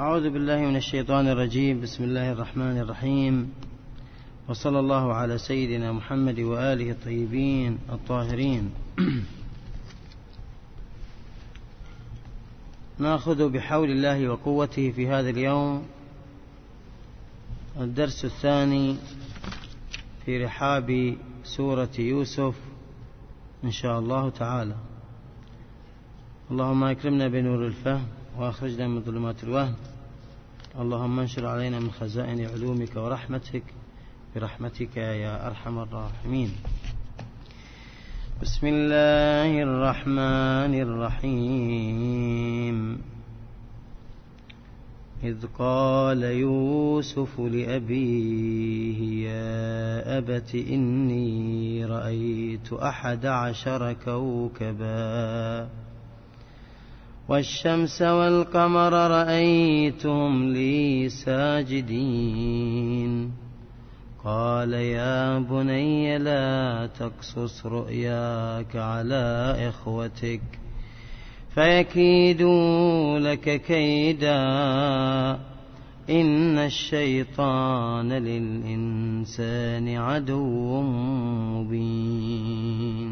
أعوذ بالله من الشيطان الرجيم. بسم الله الرحمن الرحيم. وصلى الله على سيدنا محمد وآله الطيبين الطاهرين. نأخذ بحول الله وقوته في هذا اليوم الدرس الثاني في رحاب سورة يوسف إن شاء الله تعالى. اللهم أكرمنا بنور الفهم. وأخرجنا من ظلمات الوهم. اللهم انشر علينا من خزائن علومك ورحمتك برحمتك يا أرحم الراحمين. بسم الله الرحمن الرحيم. إذ قال يوسف لأبيه يا أبت إني رأيت أحد عشر كوكبا. والشمس والقمر رأيتهم لي ساجدين. قال يا بني لا تقصص رؤياك على إخوتك فيكيدوا لك كيدا. إن الشيطان للإنسان عدو مبين.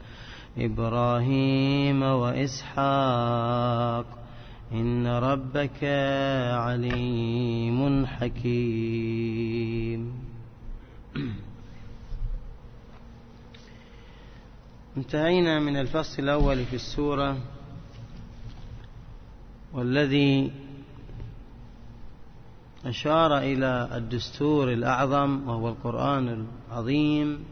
إبراهيم وإسحاق. إن ربك عليم حكيم. انتهينا من الفصل الأول في السورة. والذي أشار إلى الدستور الأعظم وهو القرآن العظيم.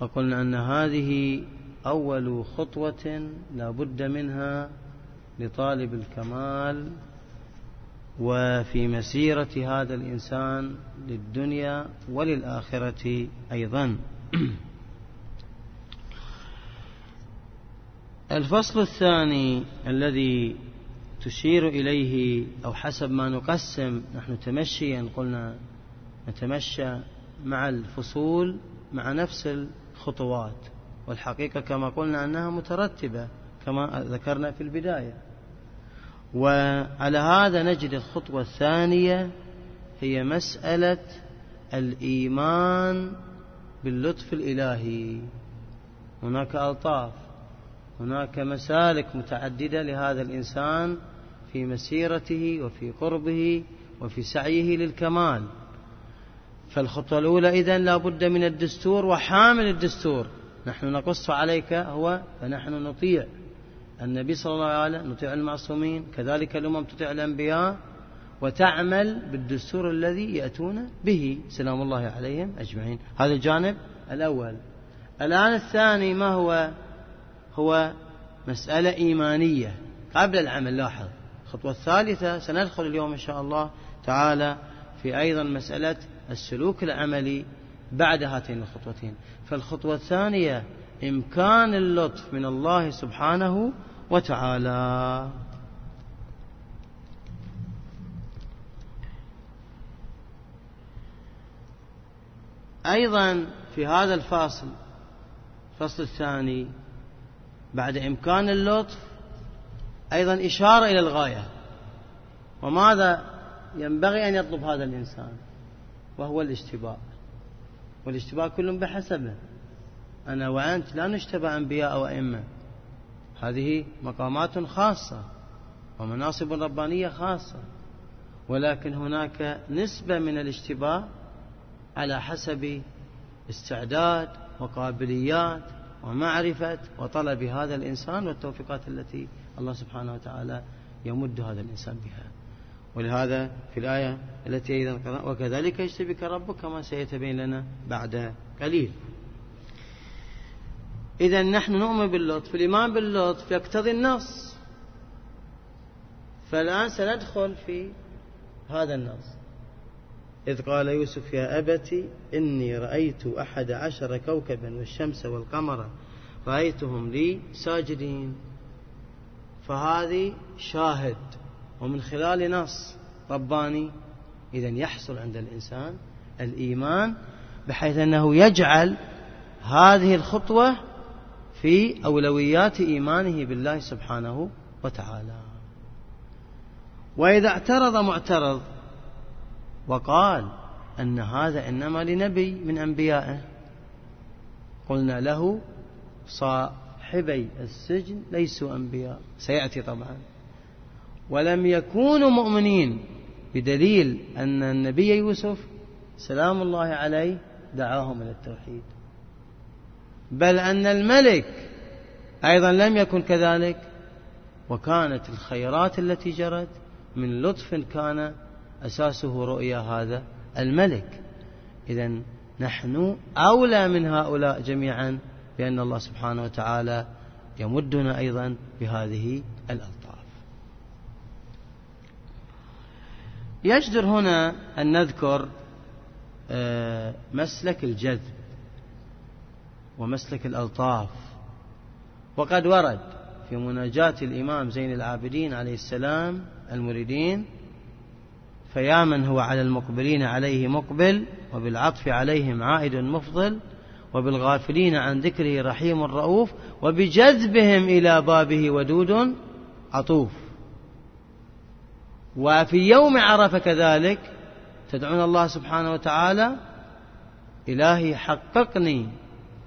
وقلنا أن هذه أول خطوة لا بد منها لطالب الكمال وفي مسيرة هذا الإنسان للدنيا وللآخرة أيضا. الفصل الثاني الذي تشير إليه أو حسب ما نقسم نحن تمشيا قلنا نتمشى مع الفصول مع نفس الخطوات. والحقيقة كما قلنا أنها مترتبة كما ذكرنا في البداية. وعلى هذا نجد الخطوة الثانية هي مسألة الإيمان باللطف الإلهي. هناك ألطاف هناك مسالك متعددة لهذا الإنسان في مسيرته وفي قربه وفي سعيه للكمال. فالخطوة الأولى إذن لا بد من الدستور وحامل الدستور. نحن نقص عليك هو فنحن نطيع. النبي صلى الله عليه وسلم نطيع المعصومين كذلك الأمم تطيع الأنبياء وتعمل بالدستور الذي يأتون به. سلام الله عليهم أجمعين. هذا الجانب الأول. الآن الثاني ما هو؟ هو مسألة إيمانية. قبل العمل لاحظ. الخطوة الثالثة سندخل اليوم إن شاء الله تعالى في أيضا مسألة السلوك العملي بعد هاتين الخطوتين. فالخطوة الثانية إمكان اللطف من الله سبحانه وتعالى. أيضا في هذا الفاصل الفصل الثاني بعد إمكان اللطف أيضا إشارة إلى الغاية. وماذا ينبغي أن يطلب هذا الإنسان؟ وهو الاشتباء والاشتباء كل بحسبه. أنا وأنت لا نشتبه أنبياء وأئمة هذه مقامات خاصة ومناصب ربانية خاصة. ولكن هناك نسبة من الاشتباه على حسب استعداد وقابليات ومعرفة وطلب هذا الإنسان والتوفيقات التي الله سبحانه وتعالى يمد هذا الإنسان بها. ولهذا في الآية التي أيضا وكذلك يجتبك ربك كما سيتبين لنا بعد قليل. إذا نحن نؤمن باللطف الإيمان باللطف يقتضي النص. فالآن سندخل في هذا النص. إذ قال يوسف يا أبت إني رأيت أحد عشر كوكبا والشمس والقمر رأيتهم لي ساجدين. فهذه شاهد. ومن خلال نص رباني إذا يحصل عند الإنسان الإيمان بحيث أنه يجعل هذه الخطوة في أولويات إيمانه بالله سبحانه وتعالى. وإذا اعترض معترض وقال أن هذا إنما لنبي من أنبيائه قلنا له صاحبي السجن ليسوا أنبياء سيأتي طبعا. ولم يكونوا مؤمنين. بدليل أن النبي يوسف سلام الله عليه دعاهم إلى التوحيد. بل أن الملك أيضا لم يكن كذلك. وكانت الخيرات التي جرت من لطف كان أساسه رؤيا هذا الملك. إذا نحن أولى من هؤلاء جميعا بأن الله سبحانه وتعالى يمدنا أيضا بهذه الألطاف. يجدر هنا أن نذكر آه، مسلك الجذب ومسلك الألطاف. وقد ورد في مناجاة الإمام زين العابدين عليه السلام المريدين فيا من هو على المقبلين عليه مقبل وبالعطف عليهم عائد مفضل وبالغافلين عن ذكره رحيم رؤوف وبجذبهم إلى بابه ودود عطوف. وفي يوم عرفة كذلك تدعون الله سبحانه وتعالى إلهي حققني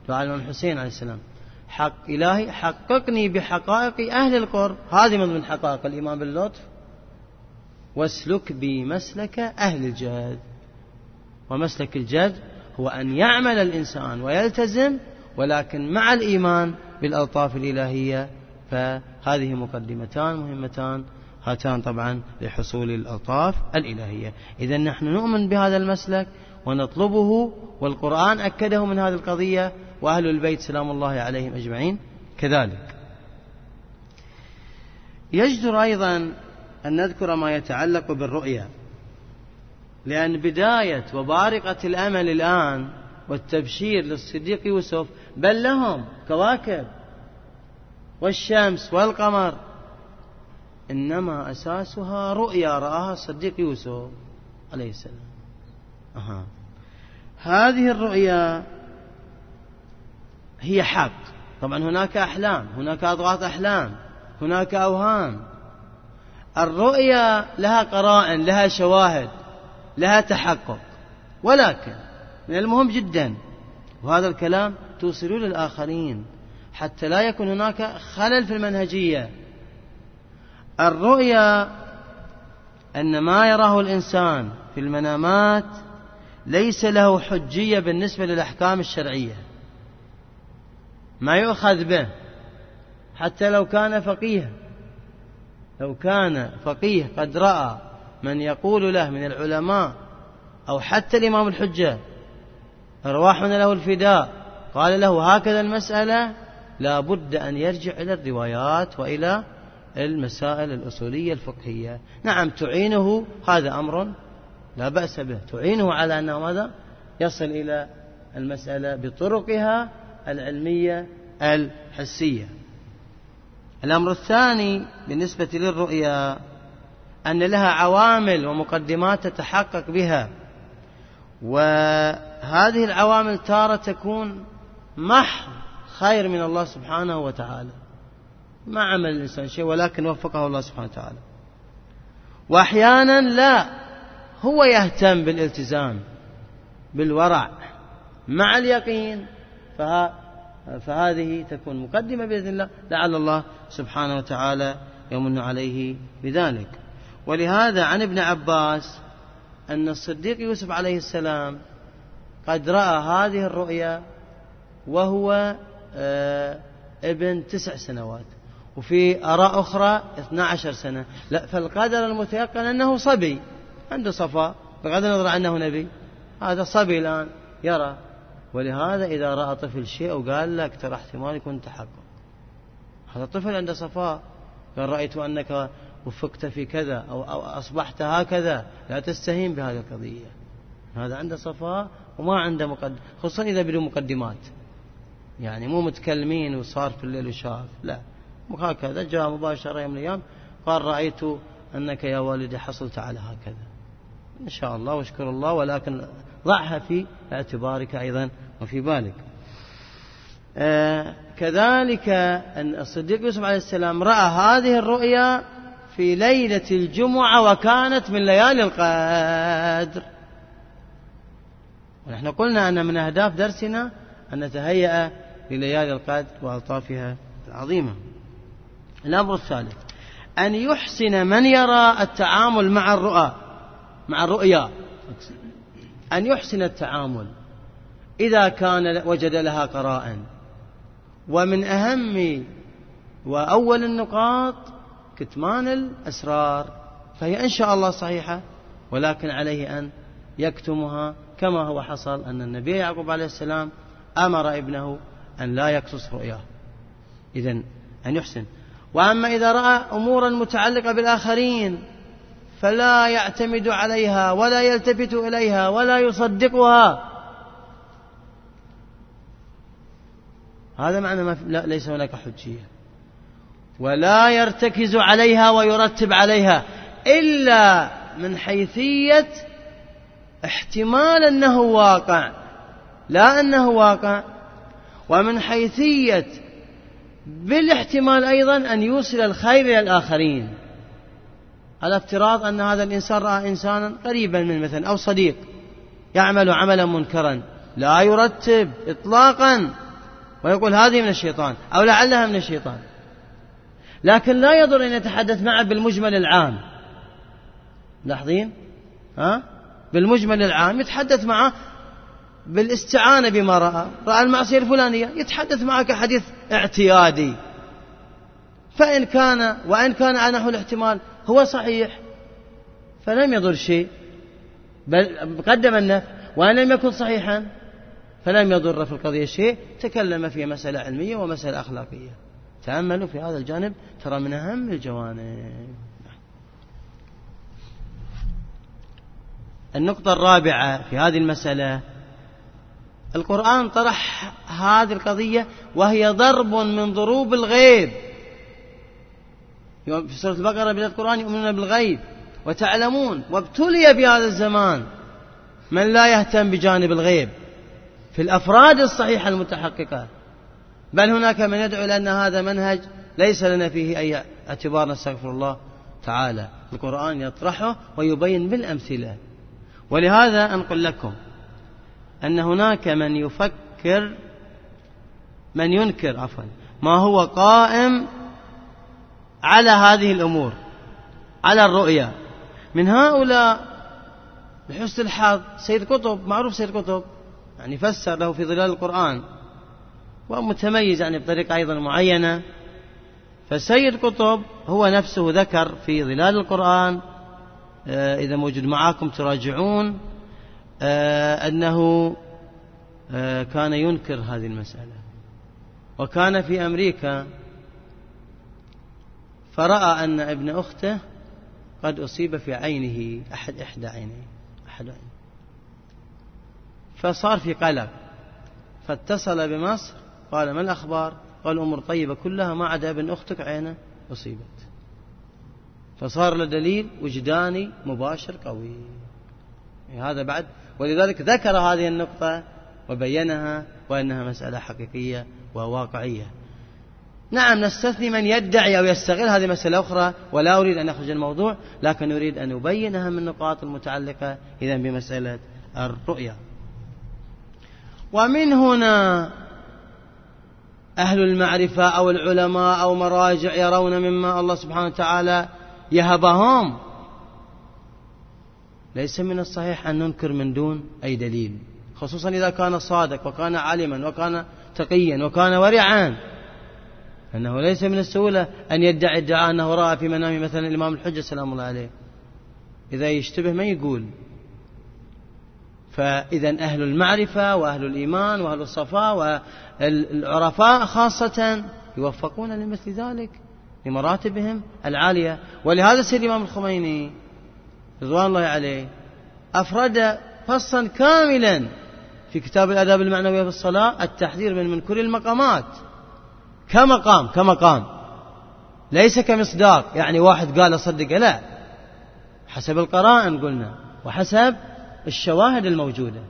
دعاء الإمام الحسين عليه السلام حق إلهي حققني بحقائق أهل القرب. هذه من حقائق الإيمان باللطف واسلك بي مسلك أهل الجد ومسلك الجد هو أن يعمل الإنسان ويلتزم ولكن مع الإيمان بالألطاف الإلهية فهذه مقدمتان مهمتان هاتان طبعا لحصول الألطاف الإلهية. إذا نحن نؤمن بهذا المسلك ونطلبه والقرآن أكده من هذه القضية وأهل البيت سلام الله عليهم أجمعين. كذلك. يجدر أيضا أن نذكر ما يتعلق بالرؤيا لأن بداية وبارقة الأمل الآن والتبشير للصديق يوسف بل لهم كواكب والشمس والقمر إنما أساسها رؤيا رآها الصديق يوسف عليه السلام. أها. هذه الرؤيا هي حق. طبعا هناك أحلام هناك أضغاث أحلام هناك أوهام. الرؤيا لها قرائن لها شواهد لها تحقق. ولكن من المهم جدا وهذا الكلام توصلوا للآخرين. حتى لا يكون هناك خلل في المنهجية. الرؤيا أن ما يراه الإنسان في المنامات ليس له حجية بالنسبة للأحكام الشرعية. ما يؤخذ به. حتى لو كان فقيها لو كان فقيه قد رأى من يقول له من العلماء أو حتى الإمام الحجة أرواحنا له الفداء قال له هكذا المسألة لا بد أن يرجع إلى الروايات وإلى المسائل الأصولية الفقهية. نعم تعينه هذا أمر لا بأس به. تعينه على أنه ماذا؟ يصل إلى المسألة بطرقها العلمية الحسية. الأمر الثاني بالنسبة للرؤيا أن لها عوامل ومقدمات تتحقق بها. وهذه العوامل تارة تكون محض خير من الله سبحانه وتعالى. ما عمل الإنسان شيء ولكن وفقه الله سبحانه وتعالى. وأحيانا لا هو يهتم بالالتزام بالورع مع اليقين فهذه تكون مقدمة بإذن الله. لعل الله سبحانه وتعالى يمن عليه بذلك. ولهذا عن ابن عباس أن الصديق يوسف عليه السلام قد رأى هذه الرؤيا وهو آه، ابن تسع سنوات. وفي آراء أخرى 12 سنة. لا فالقدر المتيقن أنه صبي عنده صفاء بغض النظر عنه نبي. هذا صبي الآن يرى. ولهذا إذا رأى طفل شيء وقال لك ترى احتمال يكون تحقق. هذا طفل عنده صفاء قال رأيت أنك وفقت في كذا أو, أو أصبحت هكذا. لا تستهين بهذه القضية. هذا عنده صفاء وما عنده مقدم خصوصا إذا بدون مقدمات. يعني مو متكلمين وصار في الليل وشاف. لا. هكذا جاء مباشرة يوم من الأيام قال رأيت أنك يا والدي حصلت على هكذا. إن شاء الله واشكر الله ولكن ضعها في اعتبارك أيضا وفي بالك آه كذلك أن الصديق يوسف عليه السلام رأى هذه الرؤيا في ليلة الجمعة وكانت من ليالي القدر. ونحن قلنا أن من أهداف درسنا أن نتهيأ لليالي القدر وألطافها العظيمة. الأمر الثالث أن يحسن من يرى التعامل مع الرؤى مع الرؤيا. أن يحسن التعامل إذا كان وجد لها قراء. ومن أهم وأول النقاط كتمان الأسرار. فهي إن شاء الله صحيحة ولكن عليه أن يكتمها كما هو حصل أن النبي يعقوب عليه السلام أمر ابنه أن لا يقصص رؤياه. إذا أن يحسن. وأما إذا رأى أمورا متعلقة بالآخرين فلا يعتمد عليها ولا يلتفت إليها ولا يصدقها. هذا معنى ما لا ليس هناك حجية. ولا يرتكز عليها ويرتب عليها إلا من حيثية احتمال أنه واقع. لا أنه واقع. ومن حيثية بالاحتمال أيضا أن يوصل الخير إلى الآخرين. على افتراض أن هذا الإنسان رأى إنسانا قريبا من مثلا أو صديق يعمل عملا منكرا. لا يرتب إطلاقا. ويقول هذه من الشيطان أو لعلها من الشيطان. لكن لا يضر أن يتحدث معه بالمجمل العام. لاحظين؟ ها؟ بالمجمل العام يتحدث معه بالاستعانة بما رأى. رأى المعصية الفلانية يتحدث معك كحديث اعتيادي. فإن كان وإن كان على نحو الاحتمال هو صحيح فلم يضر شيء. بل قدم النفع وإن لم يكن صحيحا فلم يضر في القضية شيء. تكلم في مسألة علمية ومسألة أخلاقية. تأملوا في هذا الجانب ترى من أهم الجوانب. النقطة الرابعة في هذه المسألة القرآن طرح هذه القضية وهي ضرب من ضروب الغيب. في سورة البقرة بدأ القرآن يؤمنون بالغيب وتعلمون وابتلي في هذا الزمان من لا يهتم بجانب الغيب في الأفراد الصحيحة المتحققة. بل هناك من يدعو لأن هذا منهج ليس لنا فيه أي اعتبار نستغفر الله تعالى. القرآن يطرحه ويبين بالأمثلة. ولهذا أنقل لكم أن هناك من يفكر من ينكر عفوا ما هو قائم على هذه الأمور على الرؤيا. من هؤلاء لحسن الحظ سيد قطب معروف سيد قطب يعني فسر له في ظلال القرآن ومتميز يعني بطريقة أيضا معينة. فسيد قطب هو نفسه ذكر في ظلال القرآن آه، إذا موجود معاكم تراجعون. أنه آه، كان ينكر هذه المسألة. وكان في أمريكا فرأى أن ابن أخته قد أصيب في عينه أحد إحدى عينيه أحد عينيه. فصار في قلق. فاتصل بمصر قال ما الأخبار؟ قال الأمور طيبة كلها ما عدا ابن أختك عينه أصيبت. فصار له دليل وجداني مباشر قوي. هذا بعد ولذلك ذكر هذه النقطة وبينها وأنها مسألة حقيقية وواقعية. نعم نستثني من يدعي أو يستغل هذه مسألة أخرى ولا أريد أن أخرج الموضوع لكن أريد أن أبين أهم النقاط المتعلقة إذا بمسألة الرؤيا ومن هنا أهل المعرفة أو العلماء أو مراجع يرون مما الله سبحانه وتعالى يهبهم. ليس من الصحيح أن ننكر من دون أي دليل خصوصا إذا كان صادق وكان علما وكان تقيا وكان ورعا. أنه ليس من السهولة أن يدعي ادعاء أنه رأى في منامه مثلا الإمام الحجة سلام الله عليه. إذا يشتبه ما يقول. فإذا أهل المعرفة وأهل الإيمان وأهل الصفاء والعرفاء خاصة يوفقون لمثل ذلك لمراتبهم العالية. ولهذا سيد الإمام الخميني رضوان الله عليه أفرد فصلا كاملا في كتاب الآداب المعنوية في الصلاة التحذير من من كل المقامات. كمقام كمقام. ليس كمصداق يعني واحد قال أصدق لا. حسب القرائن قلنا وحسب الشواهد الموجودة.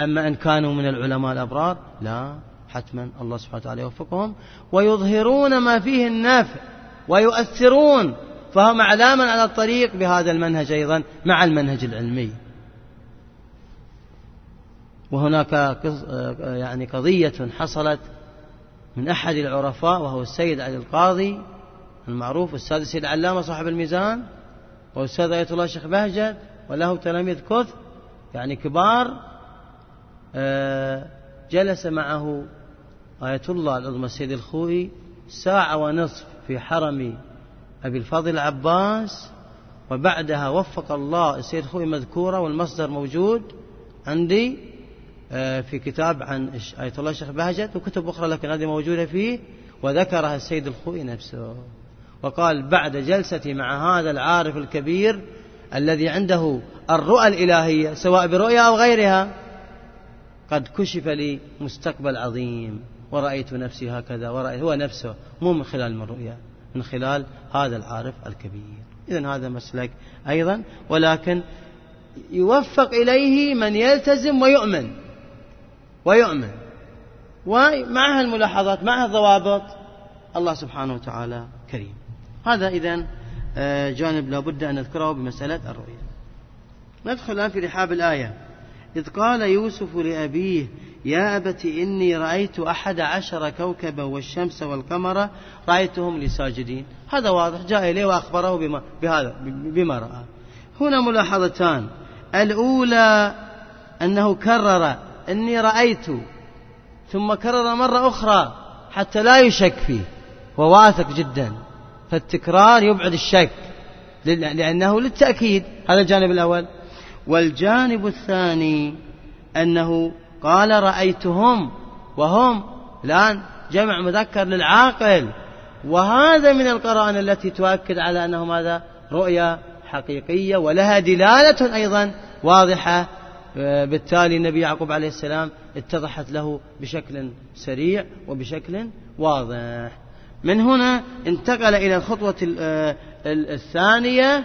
أما إن كانوا من العلماء الأبرار لا. حتما الله سبحانه وتعالى يوفقهم ويظهرون ما فيه النفع ويؤثرون فهم علامة على الطريق بهذا المنهج أيضا مع المنهج العلمي. وهناك يعني قضية حصلت من أحد العرفاء وهو السيد علي القاضي المعروف الأستاذ السيد علامة صاحب الميزان والأستاذ آية الله الشيخ بهجت وله تلاميذ كث يعني كبار آه، جلس معه آية الله العظمى السيد الخوئي ساعة ونصف في حرم أبي الفضل العباس وبعدها وفق الله السيد الخوئي مذكورة والمصدر موجود عندي آه، في كتاب عن آية الله الشيخ بهجت وكتب أخرى لكن هذه موجودة فيه وذكرها السيد الخوئي نفسه. وقال بعد جلستي مع هذا العارف الكبير الذي عنده الرؤى الإلهية سواء برؤيا أو غيرها قد كشف لي مستقبل عظيم ورأيت نفسي هكذا ورأيت هو نفسه مو من خلال من رؤيا. من خلال هذا العارف الكبير. إذا هذا مسلك أيضا. ولكن يوفق إليه من يلتزم ويؤمن. ويؤمن. ومعها الملاحظات معها الضوابط الله سبحانه وتعالى كريم. هذا إذا آه، جانب لابد أن نذكره بمسألة الرؤيا ندخل الآن في رحاب الآية. إذ قال يوسف لأبيه يا أبت إني رأيت أحد عشر كوكبا والشمس والقمر رأيتهم لساجدين. هذا واضح جاء إليه وأخبره بما, بهذا بما رأى. هنا ملاحظتان. الأولى أنه كرر إني رأيت ثم كرر مرة أخرى حتى لا يشك فيه. وواثق جدا. فالتكرار يبعد الشك لأنه للتأكيد. هذا الجانب الأول. والجانب الثاني أنه قال رأيتهم وهم الآن جمع مذكر للعاقل. وهذا من القرائن التي تؤكد على أنه ماذا؟ رؤيا حقيقية ولها دلالة أيضا واضحة. بالتالي النبي يعقوب عليه السلام اتضحت له بشكل سريع وبشكل واضح. من هنا انتقل إلى الخطوة الثانية.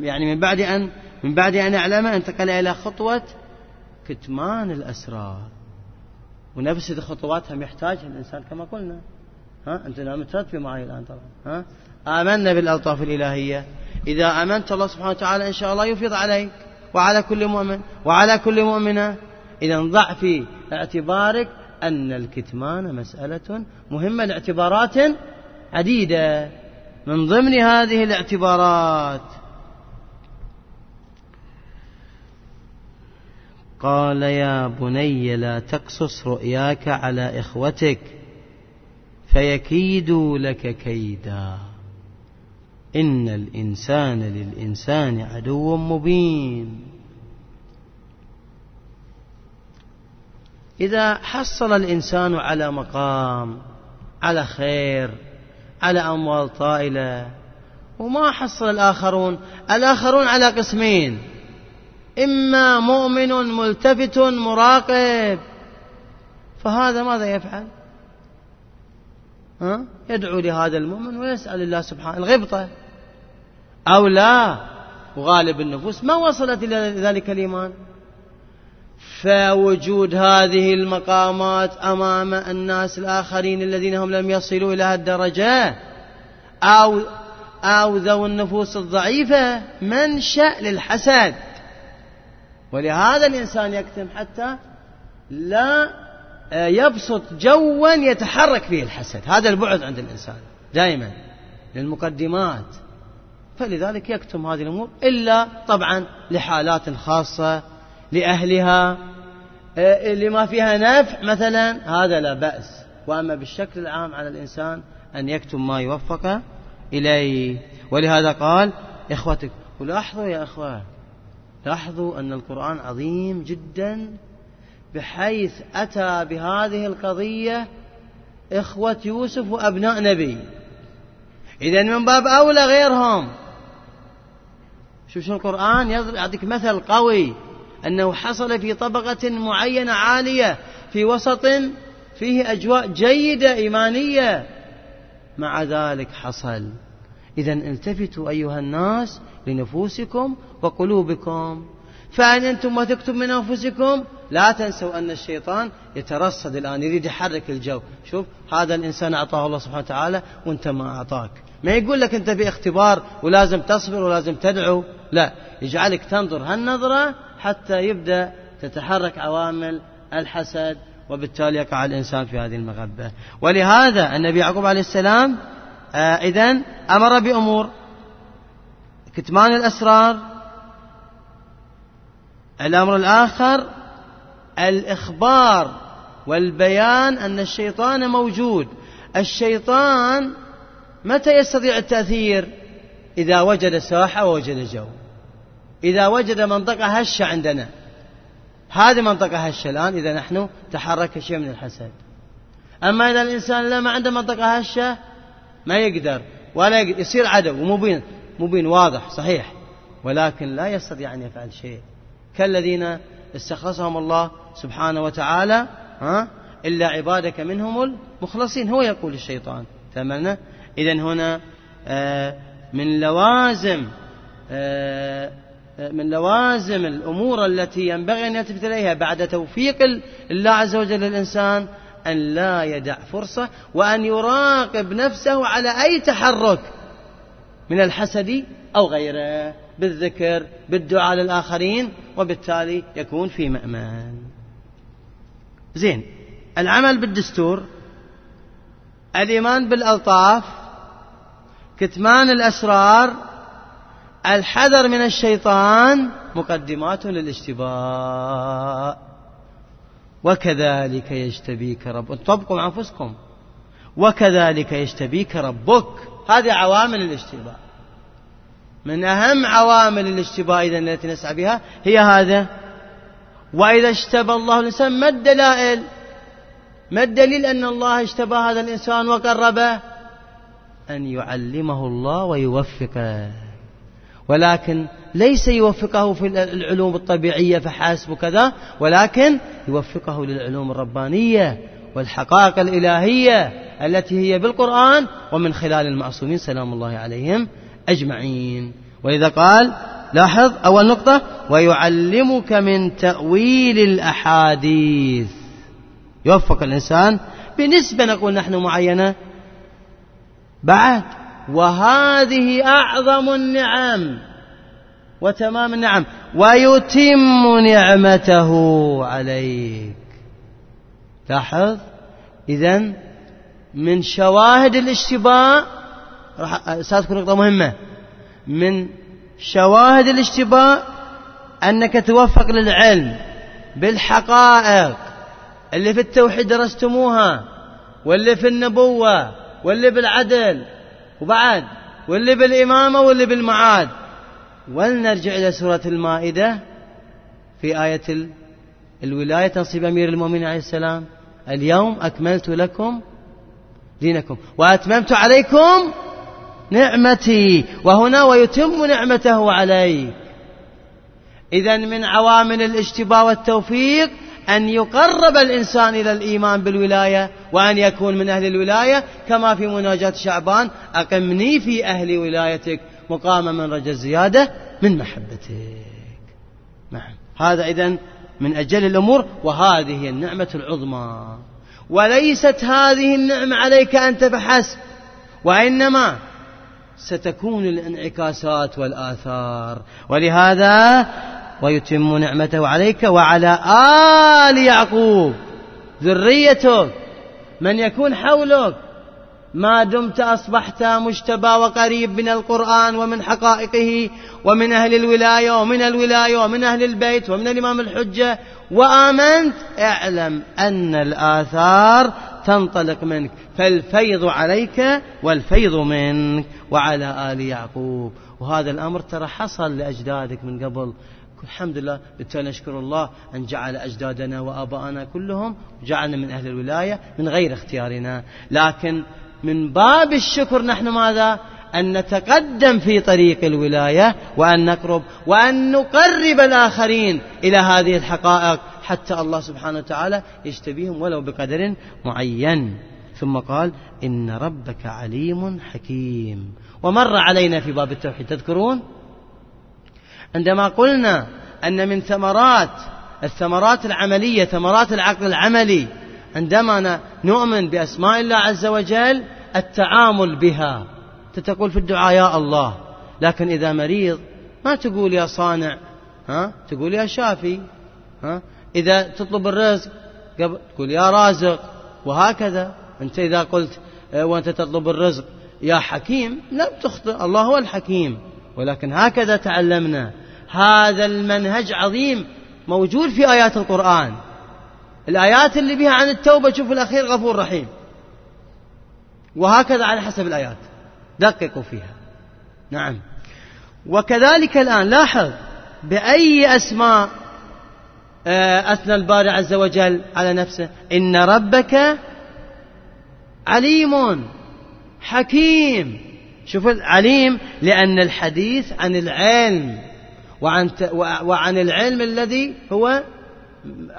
يعني من بعد أن من بعد أن أعلم انتقل إلى خطوة كتمان الأسرار. ونفس الخطوات هم يحتاجها الإنسان كما قلنا. ها؟ أنت نعم ترتبي معي الآن طبعا ها؟ آمنا بالألطاف الإلهية. إذا آمنت الله سبحانه وتعالى إن شاء الله يفيض عليك وعلى كل مؤمن وعلى كل مؤمنة. إذا ضع في اعتبارك أن الكتمان مسألة مهمة لاعتبارات عديدة. من ضمن هذه الاعتبارات قال يا بني لا تقصص رؤياك على إخوتك فيكيدوا لك كيدا. إن الإنسان للإنسان عدو مبين. إذا حصل الإنسان على مقام على خير على أموال طائلة وما حصل الآخرون الآخرون على قسمين. إما مؤمن ملتفت مراقب فهذا ماذا يفعل؟ ها؟ يدعو لهذا المؤمن ويسأل الله سبحانه الغبطة. أو لا وغالب النفوس ما وصلت إلى ذلك الإيمان. فوجود هذه المقامات أمام الناس الآخرين الذين هم لم يصلوا إلى الدرجة أو أو ذو النفوس الضعيفة منشأ للحسد. ولهذا الإنسان يكتم حتى لا يبسط جوا يتحرك فيه الحسد. هذا البعد عند الإنسان دائما للمقدمات. فلذلك يكتم هذه الأمور إلا طبعا لحالات خاصة لأهلها آه، لما فيها نفع مثلا هذا لا بأس. وأما بالشكل العام على الإنسان أن يكتم ما يوفق إليه. ولهذا قال إخوتك ولاحظوا يا أخوان لاحظوا أن القرآن عظيم جدا بحيث أتى بهذه القضية إخوة يوسف وأبناء نبي. إذا من باب أولى غيرهم. شوف شو القرآن؟ يعطيك مثل قوي. أنه حصل في طبقة معينة عالية في وسط فيه أجواء جيدة إيمانية. مع ذلك حصل. إذا التفتوا أيها الناس لنفوسكم وقلوبكم. فإن أنتم وثقتم من أنفسكم لا تنسوا أن الشيطان يترصد الآن يريد يحرك الجو. شوف هذا الإنسان أعطاه الله سبحانه وتعالى وأنت ما أعطاك. ما يقول لك أنت في اختبار ولازم تصبر ولازم تدعو. لا يجعلك تنظر هالنظرة حتى يبدأ تتحرك عوامل الحسد وبالتالي يقع الإنسان في هذه المغبة. ولهذا النبي يعقوب عليه السلام آه إذن أمر بأمور. كتمان الأسرار الأمر الآخر الإخبار والبيان أن الشيطان موجود. الشيطان متى يستطيع التأثير؟ إذا وجد ساحة ووجد جو. إذا وجد منطقة هشة عندنا. هذه منطقة هشة الآن إذا نحن تحرك شيء من الحسد. أما إذا الإنسان لا ما عنده منطقة هشة ما يقدر ولا يقدر يصير عدو ومبين مبين واضح صحيح. ولكن لا يستطيع أن يفعل شيء. كالذين استخلصهم الله سبحانه وتعالى ها؟ إلا عبادك منهم المخلصين. هو يقول الشيطان تمامنا إذا هنا آه، من لوازم آه، من لوازم الأمور التي ينبغي أن يلتفت إليها بعد توفيق الله عز وجل للإنسان أن لا يدع فرصة وأن يراقب نفسه على أي تحرك من الحسد أو غيره. بالذكر بالدعاء للآخرين وبالتالي يكون في مأمان زين. العمل بالدستور الإيمان بالألطاف كتمان الأسرار الحذر من الشيطان مقدمات للاشتباء. وكذلك يجتبيك ربك طبقوا أنفسكم. وكذلك يجتبيك ربك. هذه عوامل الاشتباء. من أهم عوامل الاشتباء إذا التي نسعى بها هي هذا. وإذا اشتبى الله الإنسان ما الدلائل؟ ما الدليل أن الله اشتبى هذا الإنسان وقربه أن يعلمه الله ويوفقه؟ ولكن ليس يوفقه في العلوم الطبيعية فحسب وكذا ولكن يوفقه للعلوم الربانية والحقائق الإلهية التي هي بالقرآن ومن خلال المعصومين سلام الله عليهم. أجمعين. ولذا قال لاحظ أول نقطة ويعلمك من تأويل الأحاديث. يوفق الإنسان. بنسبة نقول نحن معينة. بعد وهذه أعظم النعم. وتمام النعم. ويتم نعمته عليك. لاحظ؟ إذا من شواهد الاشتباه راح سأذكر نقطة مهمة. من شواهد الاشتباه أنك توفق للعلم بالحقائق. اللي في التوحيد درستموها واللي في النبوة واللي بالعدل وبعد واللي بالإمامة واللي بالمعاد. ولنرجع إلى سورة المائدة في آية الولاية تنصيب أمير المؤمنين عليه السلام. اليوم أكملت لكم دينكم وأتممت عليكم نعمتي وهنا ويتم نعمته عليك إذا من عوامل الاشتباه والتوفيق أن يقرب الإنسان إلى الإيمان بالولاية وأن يكون من أهل الولاية كما في مناجاة شعبان أقمني في أهل ولايتك مقام من رجى الزيادة من محبتك. نعم. هذا إذن من أجل الأمور وهذه النعمة العظمى. وليست هذه النعمة عليك أنت فحسب وإنما ستكون الانعكاسات والآثار. ولهذا ويتم نعمته عليك وعلى آل يعقوب ذريتك من يكون حولك. ما دمت أصبحت مجتبى وقريب من القرآن ومن حقائقه ومن أهل الولاية ومن الولاية ومن أهل البيت ومن الإمام الحجة. وآمنت. اعلم أن الآثار تنطلق منك. فالفيض عليك والفيض منك. وعلى آل يعقوب. وهذا الأمر ترى حصل لأجدادك من قبل. الحمد لله. بالتالي نشكر الله أن جعل أجدادنا وآباءنا كلهم جعلنا من أهل الولاية من غير اختيارنا. لكن من باب الشكر نحن ماذا؟ أن نتقدم في طريق الولاية وأن نقرب وأن نقرب الآخرين إلى هذه الحقائق. حتى الله سبحانه وتعالى يجتبيهم ولو بقدر معين. ثم قال إن ربك عليم حكيم. ومر علينا في باب التوحيد تذكرون؟ عندما قلنا أن من ثمرات الثمرات العملية ثمرات العقل العملي عندما نؤمن بأسماء الله عز وجل التعامل بها. تقول في الدعاء يا الله. لكن إذا مريض ما تقول يا صانع؟ ها؟ تقول يا شافي؟ ها؟ إذا تطلب الرزق تقول يا رازق وهكذا. أنت إذا قلت آه، وأنت تطلب الرزق يا حكيم لم تخطئ الله هو الحكيم. ولكن هكذا تعلمنا. هذا المنهج عظيم موجود في آيات القرآن. الآيات اللي بها عن التوبة شوف الأخير غفور رحيم. وهكذا على حسب الآيات. دققوا فيها. نعم. وكذلك الآن لاحظ بأي أسماء أثنى الباري عز وجل على نفسه. إن ربك عليم حكيم. شوف عليم لأن الحديث عن العلم وعن, وعن العلم الذي هو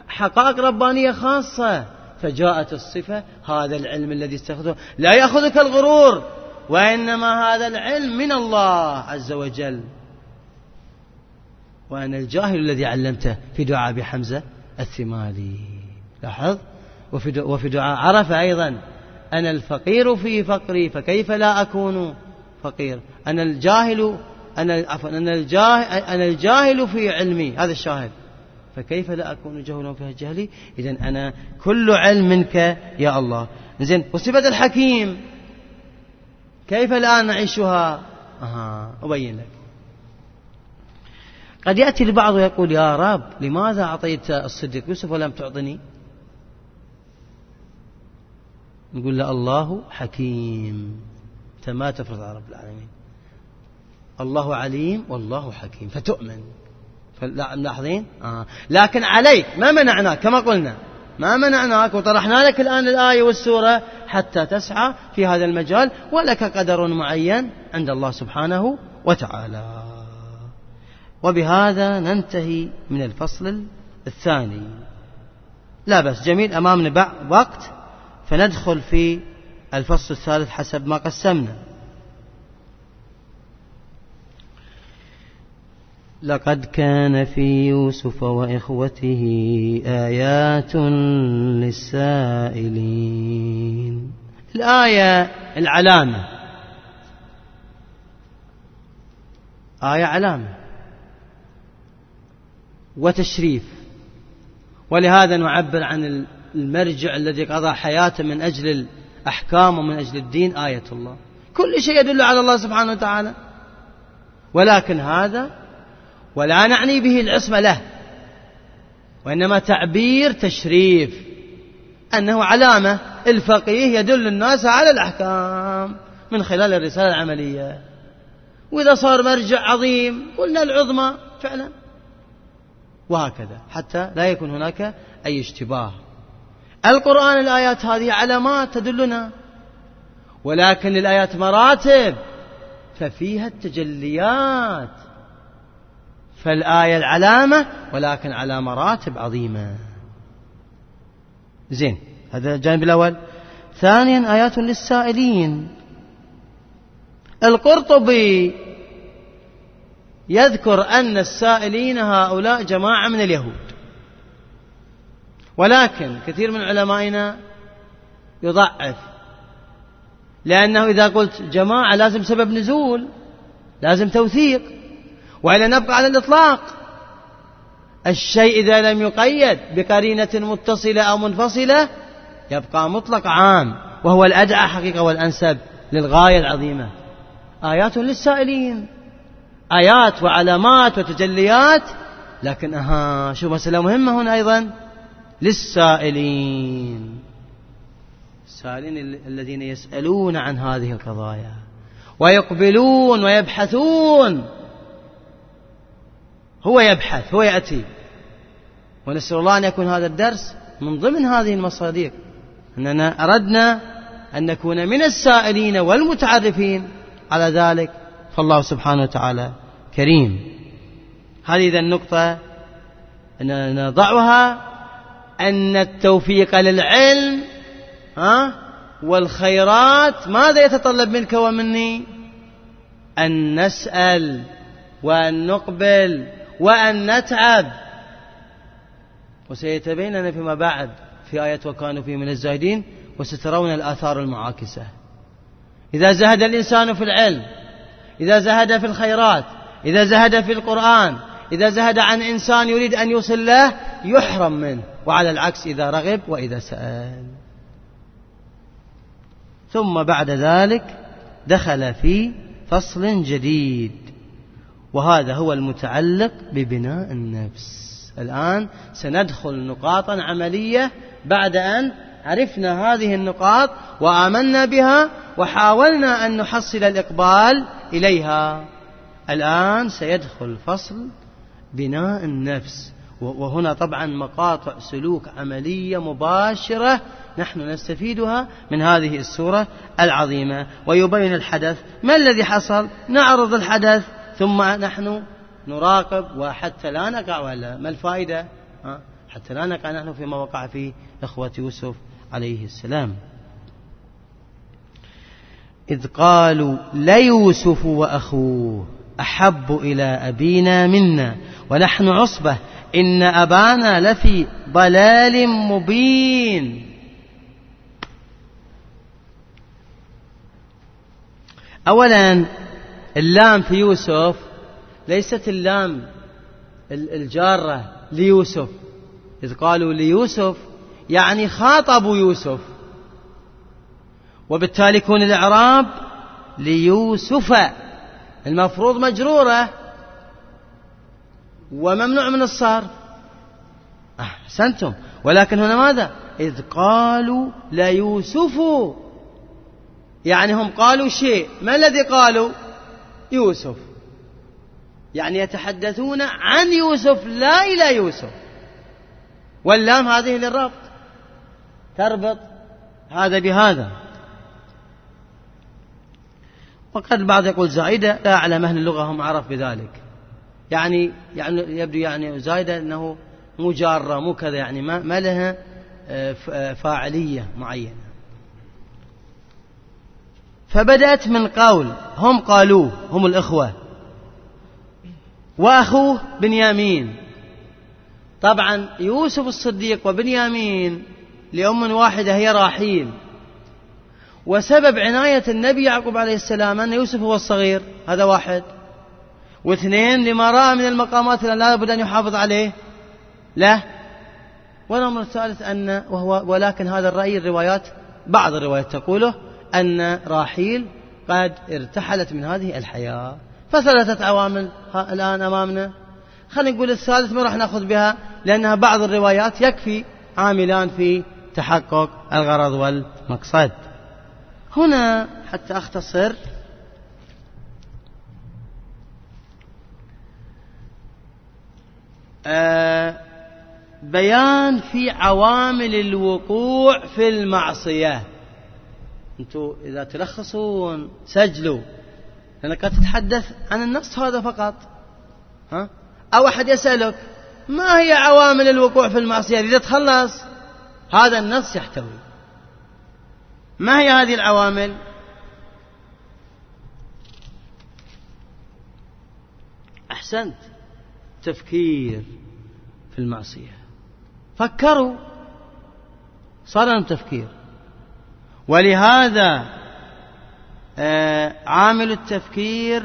حقائق ربانية خاصة. فجاءت الصفة هذا العلم الذي استخدمه. لا يأخذك الغرور وإنما هذا العلم من الله عز وجل. وأنا الجاهل الذي علمته في دعاء أبي حمزة الثمالي. لاحظ؟ وفي وفي دعاء عرفة أيضا. أنا الفقير في فقري فكيف لا أكون فقير؟ أنا الجاهل أنا عفوا أنا الجاهل أنا الجاهل في علمي. هذا الشاهد. فكيف لا أكون جهلا في جهلي إذا أنا كل علم منك يا الله. زين وصفة الحكيم. كيف الآن نعيشها أها أبين لك. قد يأتي البعض ويقول يا رب لماذا أعطيت الصديق يوسف ولم تعطني؟ نقول له الله حكيم. أنت ما تفرض على رب العالمين. الله عليم والله حكيم. فتؤمن. ملاحظين آه. لكن عليك ما منعناك كما قلنا. ما منعناك وطرحنا لك الآن الآية والسورة حتى تسعى في هذا المجال ولك قدر معين عند الله سبحانه وتعالى. وبهذا ننتهي من الفصل الثاني. لا بس جميل أمامنا وقت فندخل في الفصل الثالث حسب ما قسمنا. لقد كان في يوسف وإخوته آيات للسائلين. الآية العلامة. آية علامة. وتشريف. ولهذا نعبر عن المرجع الذي قضى حياته من أجل الأحكام ومن أجل الدين آية الله. كل شيء يدل على الله سبحانه وتعالى. ولكن هذا ولا نعني به العصمة له وإنما تعبير تشريف. أنه علامة الفقيه يدل الناس على الأحكام من خلال الرسالة العملية. وإذا صار مرجع عظيم قلنا العظمى فعلا. وهكذا حتى لا يكون هناك أي اشتباه. القرآن الآيات هذه علامات تدلنا ولكن الآيات مراتب ففيها التجليات. فالآية العلامة ولكن على مراتب عظيمة. زين هذا الجانب الأول. ثانيا آيات للسائلين. القرطبي يذكر أن السائلين هؤلاء جماعة من اليهود. ولكن كثير من علمائنا يضعف لأنه إذا قلت جماعة لازم سبب نزول لازم توثيق. وإلا نبقى على الإطلاق. الشيء إذا لم يقيد بقرينة متصلة أو منفصلة يبقى مطلق عام وهو الأدعى حقيقة والأنسب للغاية العظيمة. آيات للسائلين. آيات وعلامات وتجليات. لكن أها شو مسألة مهمة هنا أيضا. للسائلين. السائلين الذين يسألون عن هذه القضايا. ويقبلون ويبحثون. هو يبحث هو يأتي. ونسأل الله أن يكون هذا الدرس من ضمن هذه المصادر أننا أردنا أن نكون من السائلين والمتعرفين على ذلك. فالله سبحانه وتعالى كريم. هذه إذا النقطة نضعها أن التوفيق للعلم ها والخيرات ماذا يتطلب منك ومني؟ أن نسأل وأن نقبل وأن نتعب. وسيتبين لنا فيما بعد في آية وكانوا فيه من الزاهدين وسترون الآثار المعاكسة. إذا زهد الإنسان في العلم إذا زهد في الخيرات إذا زهد في القرآن إذا زهد عن إنسان يريد أن يوصل له يحرم منه. وعلى العكس إذا رغب وإذا سأل. ثم بعد ذلك دخل في فصل جديد. وهذا هو المتعلق ببناء النفس. الآن سندخل نقاطا عملية بعد أن عرفنا هذه النقاط وآمنا بها وحاولنا أن نحصل الإقبال إليها. الآن سيدخل فصل بناء النفس. وهنا طبعا مقاطع سلوك عملية مباشرة نحن نستفيدها من هذه السورة العظيمة. ويبين الحدث. ما الذي حصل؟ نعرض الحدث. ثم نحن نراقب وحتى لا نقع ولا. ما الفائدة؟ حتى لا نقع نحن فيما وقع فيه إخوة يوسف عليه السلام. إذ قالوا ليوسف وأخوه. أحب إلى أبينا منا ونحن عصبة. إن أبانا لفي ضلال مبين. أولا اللام في يوسف ليست اللام الجارة ليوسف. إذ قالوا ليوسف يعني خاطبوا يوسف. وبالتالي يكون الإعراب ليوسف. المفروض مجرورة. وممنوع من الصرف. أحسنتم. ولكن هنا ماذا؟ إذ قالوا ليوسف يعني هم قالوا شيء. ما الذي قالوا؟ يوسف. يعني يتحدثون عن يوسف لا إلى يوسف. واللام هذه للربط. تربط هذا بهذا. وقد البعض يقول زائدة لا أعلم أهل اللغة هم عرف بذلك. يعني يعني يبدو يعني زائدة أنه مو جارة مو كذا يعني ما, ما لها آه، آه، فاعلية معينة. فبدأت من قول هم قالوه هم الإخوة. وأخوه بنيامين. طبعا يوسف الصديق وبنيامين لأم واحدة هي راحيل. وسبب عناية النبي يعقوب عليه السلام أن يوسف هو الصغير. هذا واحد. واثنين لما رأى من المقامات لا بد أن يحافظ عليه. لا. والأمر الثالث أن وهو ولكن هذا الرأي الروايات بعض الروايات تقوله أن راحيل قد ارتحلت من هذه الحياة. فثلاثة عوامل الآن أمامنا. خلينا نقول الثالث ما راح نأخذ بها لأنها بعض الروايات يكفي عاملان في تحقق الغرض والمقصد. هنا حتى أختصر. آه بيان في عوامل الوقوع في المعصية. أنتم إذا تلخصون سجلوا. لأنك تتحدث عن النص هذا فقط. ها؟ أو أحد يسألك ما هي عوامل الوقوع في المعصية؟ إذا تخلص هذا النص يحتوي. ما هي هذه العوامل؟ أحسنت. تفكير في المعصية. فكروا. صار لهم تفكير. ولهذا آه، عامل التفكير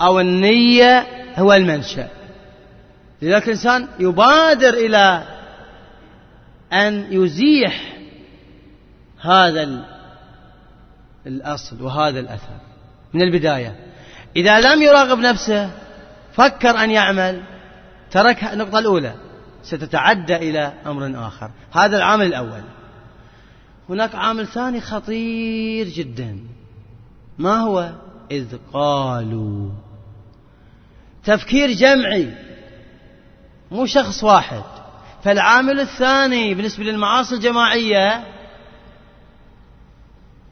أو النية هو المنشأ. لذلك الإنسان يبادر إلى أن يزيح هذا الأصل وهذا الأثر من البداية. إذا لم يراقب نفسه فكر أن يعمل. ترك النقطة الأولى. ستتعدى إلى أمر آخر. هذا العامل الأول. هناك عامل ثاني خطير جدا. ما هو؟ إذ قالوا. تفكير جمعي. مو شخص واحد. فالعامل الثاني بالنسبة للمعاصي الجماعية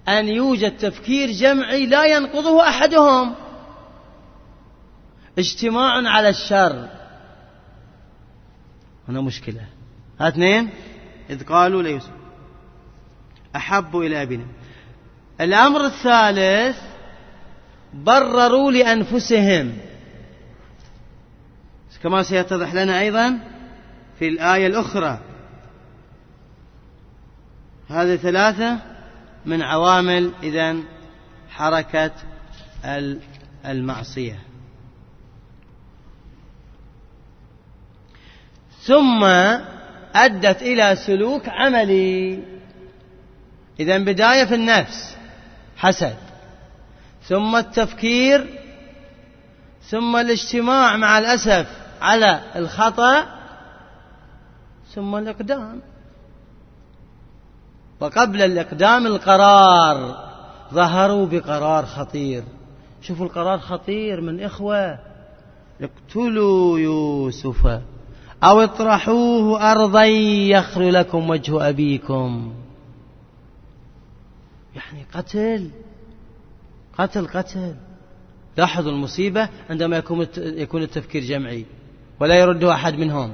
أن يوجد تفكير جمعي لا ينقضه أحدهم. اجتماع على الشر. هنا مشكلة. اثنين. إذ قالوا ليوسف أحب إلى أبينا. الأمر الثالث برروا لأنفسهم. كما سيتضح لنا أيضا في الآية الأخرى. هذه ثلاثة. من عوامل إذن حركة المعصية. ثم أدت إلى سلوك عملي. إذا بداية في النفس حسد. ثم التفكير ثم الاجتماع مع الأسف على الخطأ ثم الإقدام. وقبل الإقدام القرار ظهروا بقرار خطير. شوفوا القرار خطير من إخوة. اقتلوا يوسف أو اطرحوه أرضا يخر لكم وجه أبيكم. يعني قتل. قتل قتل. لاحظوا المصيبة عندما يكون التفكير جمعي ولا يرد أحد منهم.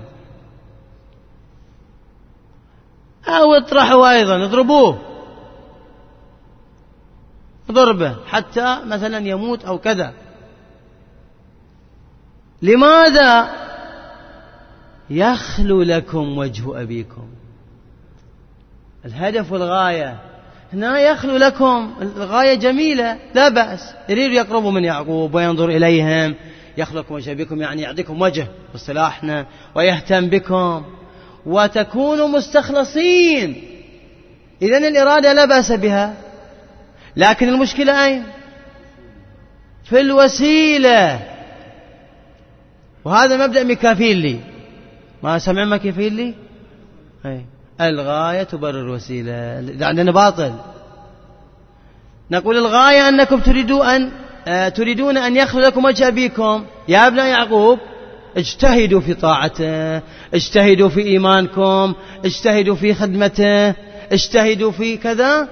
أو اطرحوا أيضا اضربوه. ضربة حتى مثلا يموت أو كذا. لماذا يخلو لكم وجه أبيكم؟ الهدف والغاية. هنا يخلو لكم الغاية جميلة لا بأس. يريد يقربوا من يعقوب وينظر إليهم. يخلق وجه بكم يعني يعطيكم وجه باصطلاحنا ويهتم بكم. وتكونوا مستخلصين. إذا الإرادة لا بأس بها. لكن المشكلة أين؟ في الوسيلة. وهذا مبدأ ميكافيلي ما سمع ميكافيلي أي. الغاية تبرر الوسيلة. عندنا باطل. نقول الغاية أنكم تريدون أن آه، تريدون أن يخلو لكم وجه أبيكم. يا ابناء يعقوب اجتهدوا في طاعته اجتهدوا في إيمانكم اجتهدوا في خدمته اجتهدوا في كذا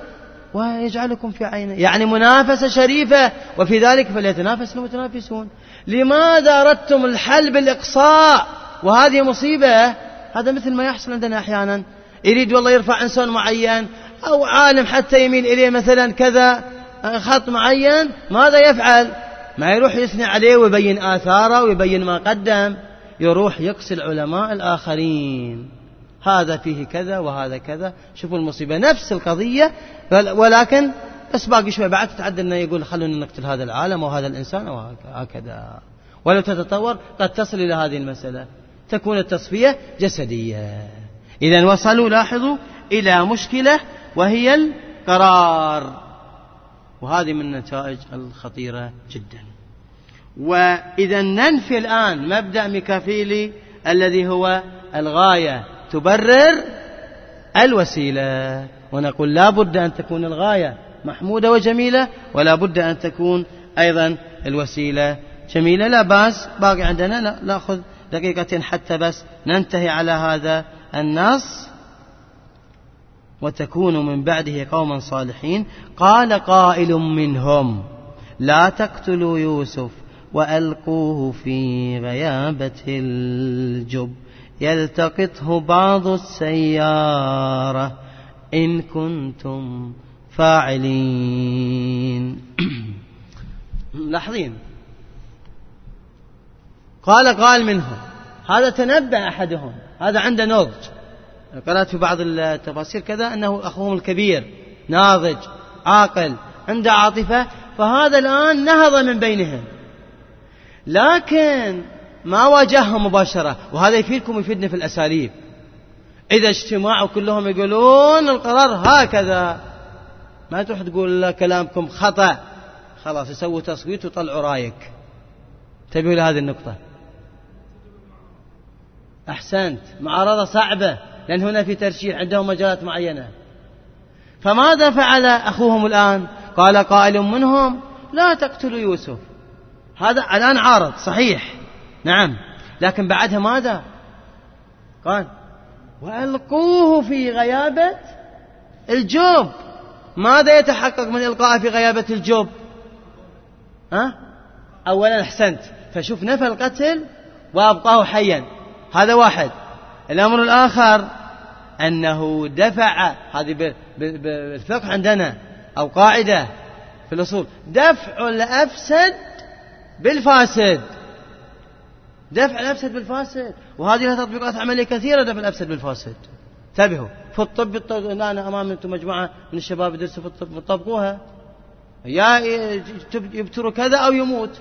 ويجعلكم في عينه يعني منافسة شريفة وفي ذلك فليتنافس المتنافسون. لماذا أردتم الحل بالإقصاء وهذه مصيبة. هذا مثل ما يحصل عندنا أحيانا. يريد والله يرفع إنسان معين أو عالم حتى يميل إليه مثلا كذا خط معين ماذا يفعل؟ ما يروح يثني عليه ويبين آثاره ويبين ما قدم يروح يقصي العلماء الآخرين. هذا فيه كذا وهذا كذا. شوفوا المصيبة. نفس القضية ولكن بس باقي شوي. بعد تتعدى إنه يقول خلونا نقتل هذا العالم أو هذا الإنسان أو هكذا ولو تتطور قد تصل إلى هذه المسألة. تكون التصفية جسدية. إذا وصلوا لاحظوا إلى مشكلة وهي القرار. وهذه من النتائج الخطيرة جدا. وإذا ننفي الآن مبدأ ميكافيلي الذي هو الغاية تبرر الوسيلة ونقول لا بد أن تكون الغاية محمودة وجميلة ولا بد أن تكون أيضا الوسيلة جميلة. لا بأس باقي عندنا نأخذ دقيقتين حتى بس ننتهي على هذا النص. وتكون من بعده قوما صالحين. قال قائل منهم لا تقتلوا يوسف وألقوه في غيابة الجب. يلتقطه بعض السيارة إن كنتم فاعلين. لاحظين قال قال منهم هذا تنبأ أحدهم. هذا عنده نضج. قرأت في بعض التفاسير كذا أنه أخوهم الكبير ناضج عاقل عنده عاطفة فهذا الآن نهض من بينهم. لكن ما واجههم مباشرة وهذا يفيدكم ويفيدنا في الأساليب. إذا اجتماعوا كلهم يقولون القرار هكذا. ما تروح تقول كلامكم خطأ. خلاص يسووا تصويت وطلعوا رأيك. انتبهوا لهذه النقطة؟ أحسنت. معارضة صعبة. لأن هنا في ترشيح عندهم مجالات معينة. فماذا فعل أخوهم الآن؟ قال قائل منهم لا تقتلوا يوسف. هذا الآن عارض صحيح. نعم. لكن بعدها ماذا؟ قال وألقوه في غيابة الجوب. ماذا يتحقق من إلقاء في غيابة الجب ها؟ أولا أحسنت. فشوف نفى القتل وأبقاه حيا. هذا واحد. الأمر الآخر أنه دفع هذه بالفقه عندنا أو قاعدة في الأصول دفع الأفسد بالفاسد. دفع الأفسد بالفاسد. وهذه لها تطبيقات عملية كثيرة دفع الأفسد بالفاسد. انتبهوا. في الطب أنا أمام أنتم مجموعة من الشباب يدرسوا في الطب طبقوها يا يبتر كذا أو يموت.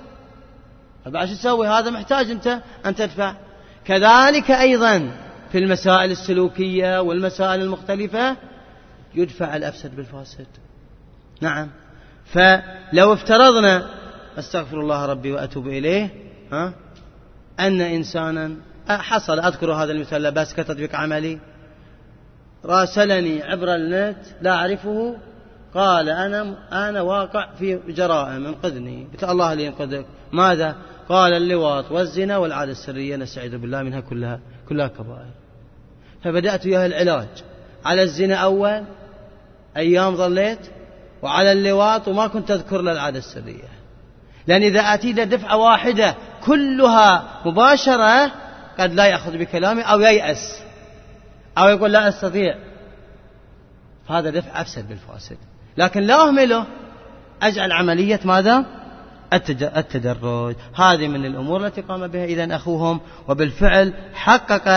بعد شو تسوي؟ هذا محتاج أنت أن تدفع. كذلك أيضا في المسائل السلوكية والمسائل المختلفة يدفع الأفسد بالفاسد. نعم. فلو افترضنا أستغفر الله ربي وأتوب إليه ها أن إنسانا حصل أذكر هذا المثال بس كتطبيق عملي راسلني عبر النت لا أعرفه قال أنا أنا واقع في جرائم انقذني. قلت الله لي ينقذك. ماذا؟ قال اللواط والزنا والعادة السرية نستعيذ بالله منها كلها كلها كبائر. فبدأت وياه العلاج. على الزنا أول أيام ظليت وعلى اللواط وما كنت أذكر له العادة السرية. لأن إذا أتينا دفعة واحدة كلها مباشرة قد لا يأخذ بكلامي أو ييأس. أو يقول لا أستطيع. فهذا دفع أفسد بالفاسد. لكن لا أهمله. أجعل عملية ماذا؟ التدرج. هذه من الأمور التي قام بها إذا أخوهم وبالفعل حقق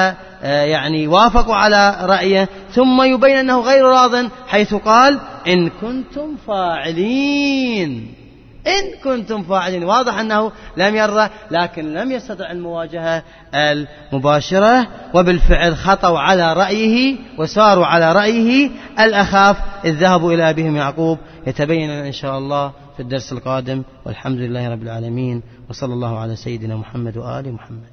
آه، يعني وافقوا على رأيه. ثم يبين أنه غير راض حيث قال إن كنتم فاعلين. إن كنتم فاعلين. واضح أنه لم يرضى لكن لم يستطع المواجهة المباشرة وبالفعل خطوا على رأيه وساروا على رأيه الأخاف إذ ذهبوا إلى أبيهم يعقوب. يتبين إن شاء الله في الدرس القادم. والحمد لله رب العالمين. وصلى الله على سيدنا محمد وآل محمد.